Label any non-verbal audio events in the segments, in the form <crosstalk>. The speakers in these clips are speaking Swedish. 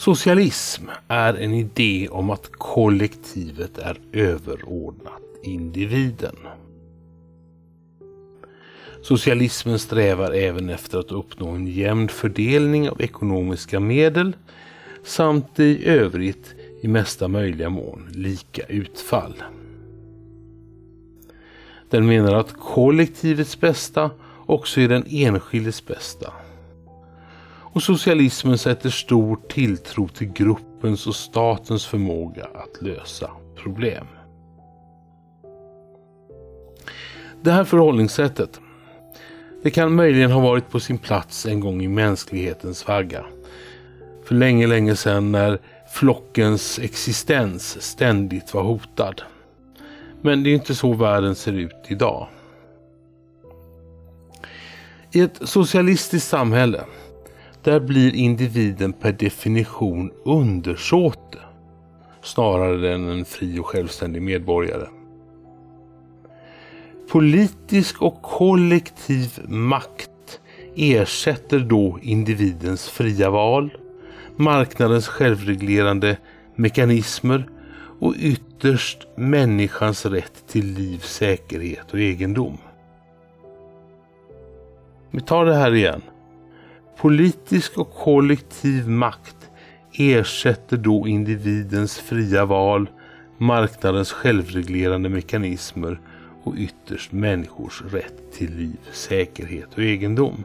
Socialism är en idé om att kollektivet är överordnat individen. Socialismen strävar även efter att uppnå en jämn fördelning av ekonomiska medel samt i övrigt i mesta möjliga mån lika utfall. Den menar att kollektivets bästa också är den enskildes bästa. Och socialismen sätter stor tilltro till gruppens och statens förmåga att lösa problem. Det här förhållningssättet det kan möjligen ha varit på sin plats en gång i mänsklighetens vagga. För länge, länge sedan när flockens existens ständigt var hotad. Men det är inte så världen ser ut idag. I ett socialistiskt samhälle där blir individen per definition undersåte snarare än en fri och självständig medborgare. Politisk och kollektiv makt ersätter då individens fria val, marknadens självreglerande mekanismer och ytterst människans rätt till liv, säkerhet och egendom. Vi tar det här igen. Politisk och kollektiv makt ersätter då individens fria val, marknadens självreglerande mekanismer och ytterst människors rätt till liv, säkerhet och egendom.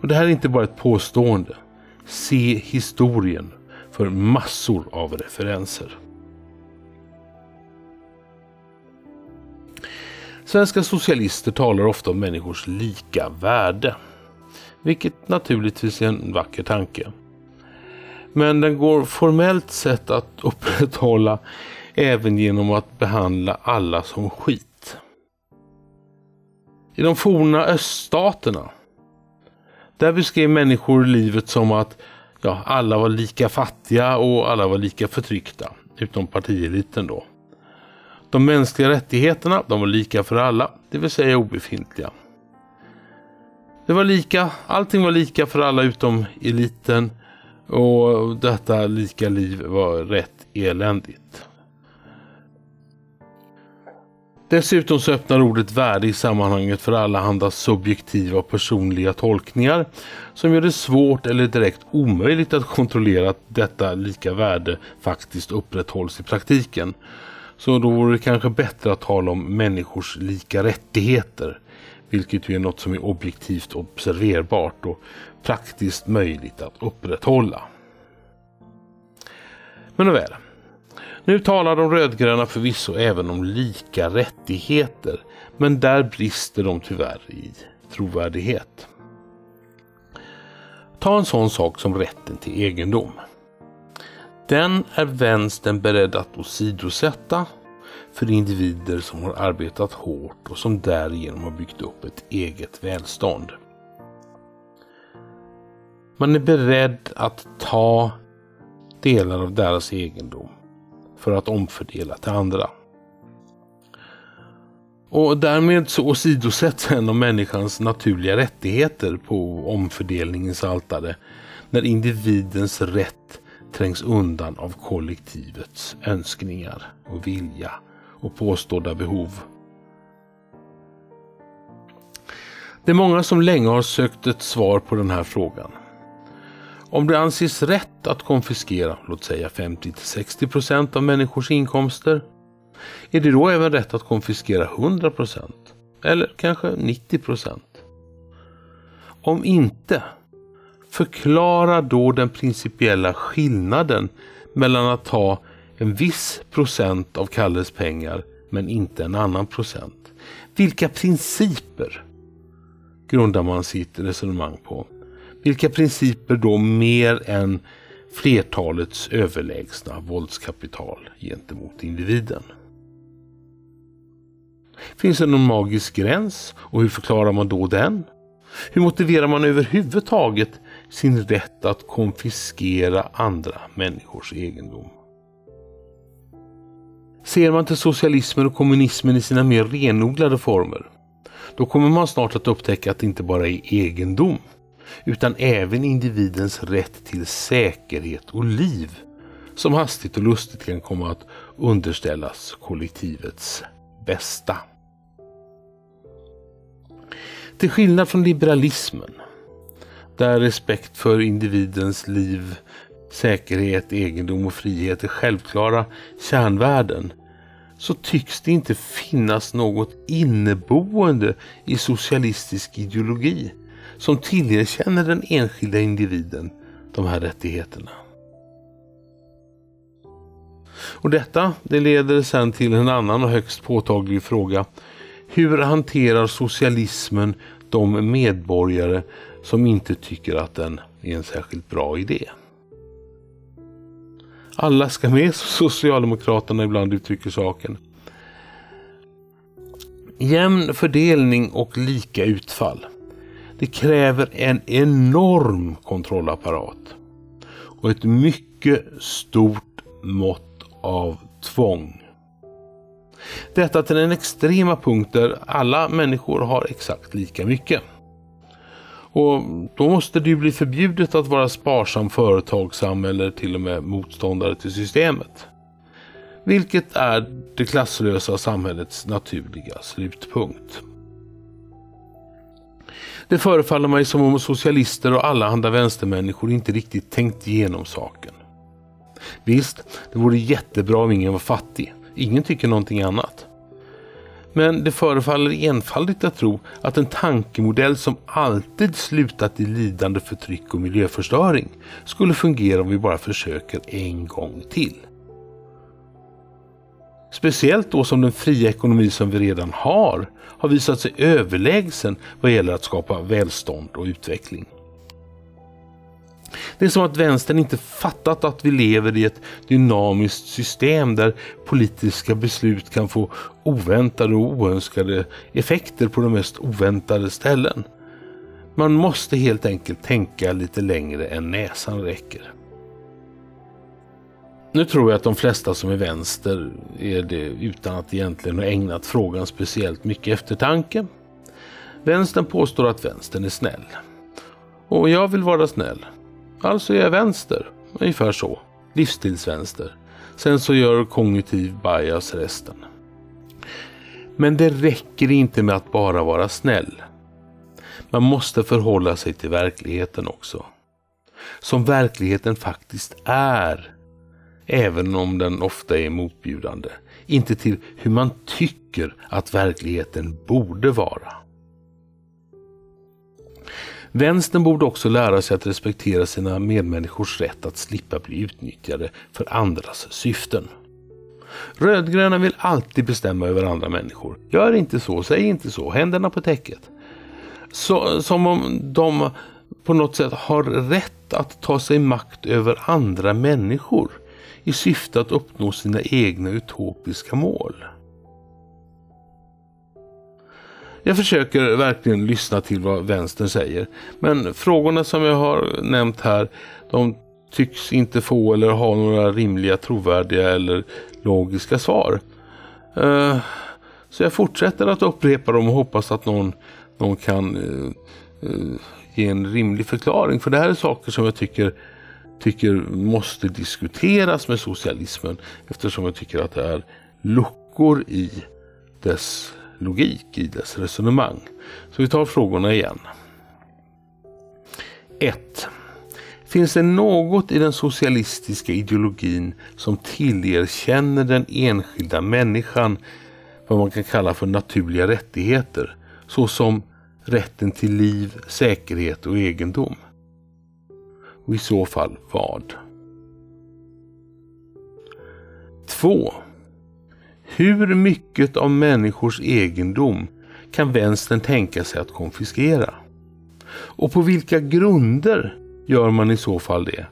Och Det här är inte bara ett påstående. Se historien för massor av referenser. Svenska socialister talar ofta om människors lika värde. Vilket naturligtvis är en vacker tanke. Men den går formellt sett att <laughs> upprätthålla även genom att behandla alla som skit. I de forna öststaterna där beskrev människor livet som att ja, alla var lika fattiga och alla var lika förtryckta. Utom partieliten då. De mänskliga rättigheterna de var lika för alla, det vill säga obefintliga. Det var lika, allting var lika för alla utom eliten och detta lika liv var rätt eländigt. Dessutom så öppnar ordet värde i sammanhanget för alla andra subjektiva och personliga tolkningar som gör det svårt eller direkt omöjligt att kontrollera att detta lika värde faktiskt upprätthålls i praktiken. Så då vore det kanske bättre att tala om människors lika rättigheter, vilket ju är något som är objektivt observerbart och praktiskt möjligt att upprätthålla. Men väl, nu talar de rödgröna förvisso även om lika rättigheter, men där brister de tyvärr i trovärdighet. Ta en sån sak som rätten till egendom. Den är vänstern beredd att åsidosätta för individer som har arbetat hårt och som därigenom har byggt upp ett eget välstånd. Man är beredd att ta delar av deras egendom för att omfördela till andra. Och därmed så åsidosätts en av människans naturliga rättigheter på omfördelningens altare när individens rätt trängs undan av kollektivets önskningar och vilja och påstådda behov. Det är många som länge har sökt ett svar på den här frågan. Om det anses rätt att konfiskera, låt säga 50-60% av människors inkomster, är det då även rätt att konfiskera 100% eller kanske 90%? Om inte, förklara då den principiella skillnaden mellan att ta en viss procent av Kalles pengar men inte en annan procent. Vilka principer grundar man sitt resonemang på? Vilka principer då mer än flertalets överlägsna våldskapital gentemot individen? Finns det någon magisk gräns och hur förklarar man då den? Hur motiverar man överhuvudtaget sin rätt att konfiskera andra människors egendom? Ser man till socialismen och kommunismen i sina mer renodlade former, då kommer man snart att upptäcka att det inte bara är egendom utan även individens rätt till säkerhet och liv som hastigt och lustigt kan komma att underställas kollektivets bästa. Till skillnad från liberalismen, där respekt för individens liv, säkerhet, egendom och frihet är självklara kärnvärden, så tycks det inte finnas något inneboende i socialistisk ideologi som tillerkänner den enskilda individen de här rättigheterna. Och detta det leder sedan till en annan och högst påtaglig fråga. Hur hanterar socialismen de medborgare som inte tycker att den är en särskilt bra idé? Alla ska med, som <laughs> Socialdemokraterna ibland uttrycker saken. Jämn fördelning och lika utfall. Det kräver en enorm kontrollapparat och ett mycket stort mått av tvång. Detta till den extrema punkt där alla människor har exakt lika mycket. Och då måste det ju bli förbjudet att vara sparsam, företagsam eller till och med motståndare till systemet. Vilket är det klasslösa samhällets naturliga slutpunkt. Det förefaller mig som om socialister och alla andra vänstermänniskor inte riktigt tänkt igenom saken. Visst, det vore jättebra om ingen var fattig. Ingen tycker någonting annat. Men det förefaller enfaldigt att tro att en tankemodell som alltid slutat i lidande, förtryck och miljöförstöring skulle fungera om vi bara försöker en gång till. Speciellt då som den fria ekonomi som vi redan har har visat sig överlägsen vad gäller att skapa välstånd och utveckling. Det är som att vänstern inte fattat att vi lever i ett dynamiskt system där politiska beslut kan få oväntade och oönskade effekter på de mest oväntade ställen. Man måste helt enkelt tänka lite längre än näsan räcker. Nu tror jag att de flesta som är vänster är det utan att egentligen ha ägnat frågan speciellt mycket eftertanke. Vänstern påstår att vänstern är snäll. Och jag vill vara snäll. Alltså är jag vänster. Ungefär så. Livsstilsvänster. Sen så gör kognitiv bias resten. Men det räcker inte med att bara vara snäll. Man måste förhålla sig till verkligheten också. Som verkligheten faktiskt är. Även om den ofta är motbjudande. Inte till hur man tycker att verkligheten borde vara. Vänstern borde också lära sig att respektera sina medmänniskors rätt att slippa bli utnyttjade för andras syften. Rödgröna vill alltid bestämma över andra människor. Gör inte så, säg inte så, händerna på täcket. Så, som om de på något sätt har rätt att ta sig makt över andra människor i syfte att uppnå sina egna utopiska mål. Jag försöker verkligen lyssna till vad vänstern säger. Men frågorna som jag har nämnt här, de tycks inte få eller ha några rimliga, trovärdiga eller logiska svar. Uh, så jag fortsätter att upprepa dem och hoppas att någon, någon kan uh, uh, ge en rimlig förklaring. För det här är saker som jag tycker, tycker måste diskuteras med socialismen eftersom jag tycker att det är luckor i dess logik i dess resonemang. Så vi tar frågorna igen. 1. Finns det något i den socialistiska ideologin som tillerkänner den enskilda människan vad man kan kalla för naturliga rättigheter såsom rätten till liv, säkerhet och egendom? Och i så fall vad? 2. Hur mycket av människors egendom kan vänstern tänka sig att konfiskera? Och på vilka grunder gör man i så fall det?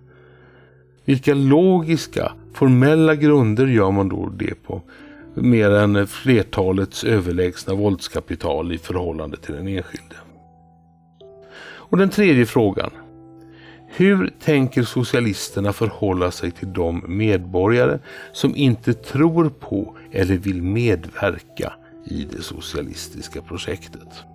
Vilka logiska, formella grunder gör man då det på? Mer än flertalets överlägsna våldskapital i förhållande till den enskilde. Och den tredje frågan. Hur tänker socialisterna förhålla sig till de medborgare som inte tror på eller vill medverka i det socialistiska projektet?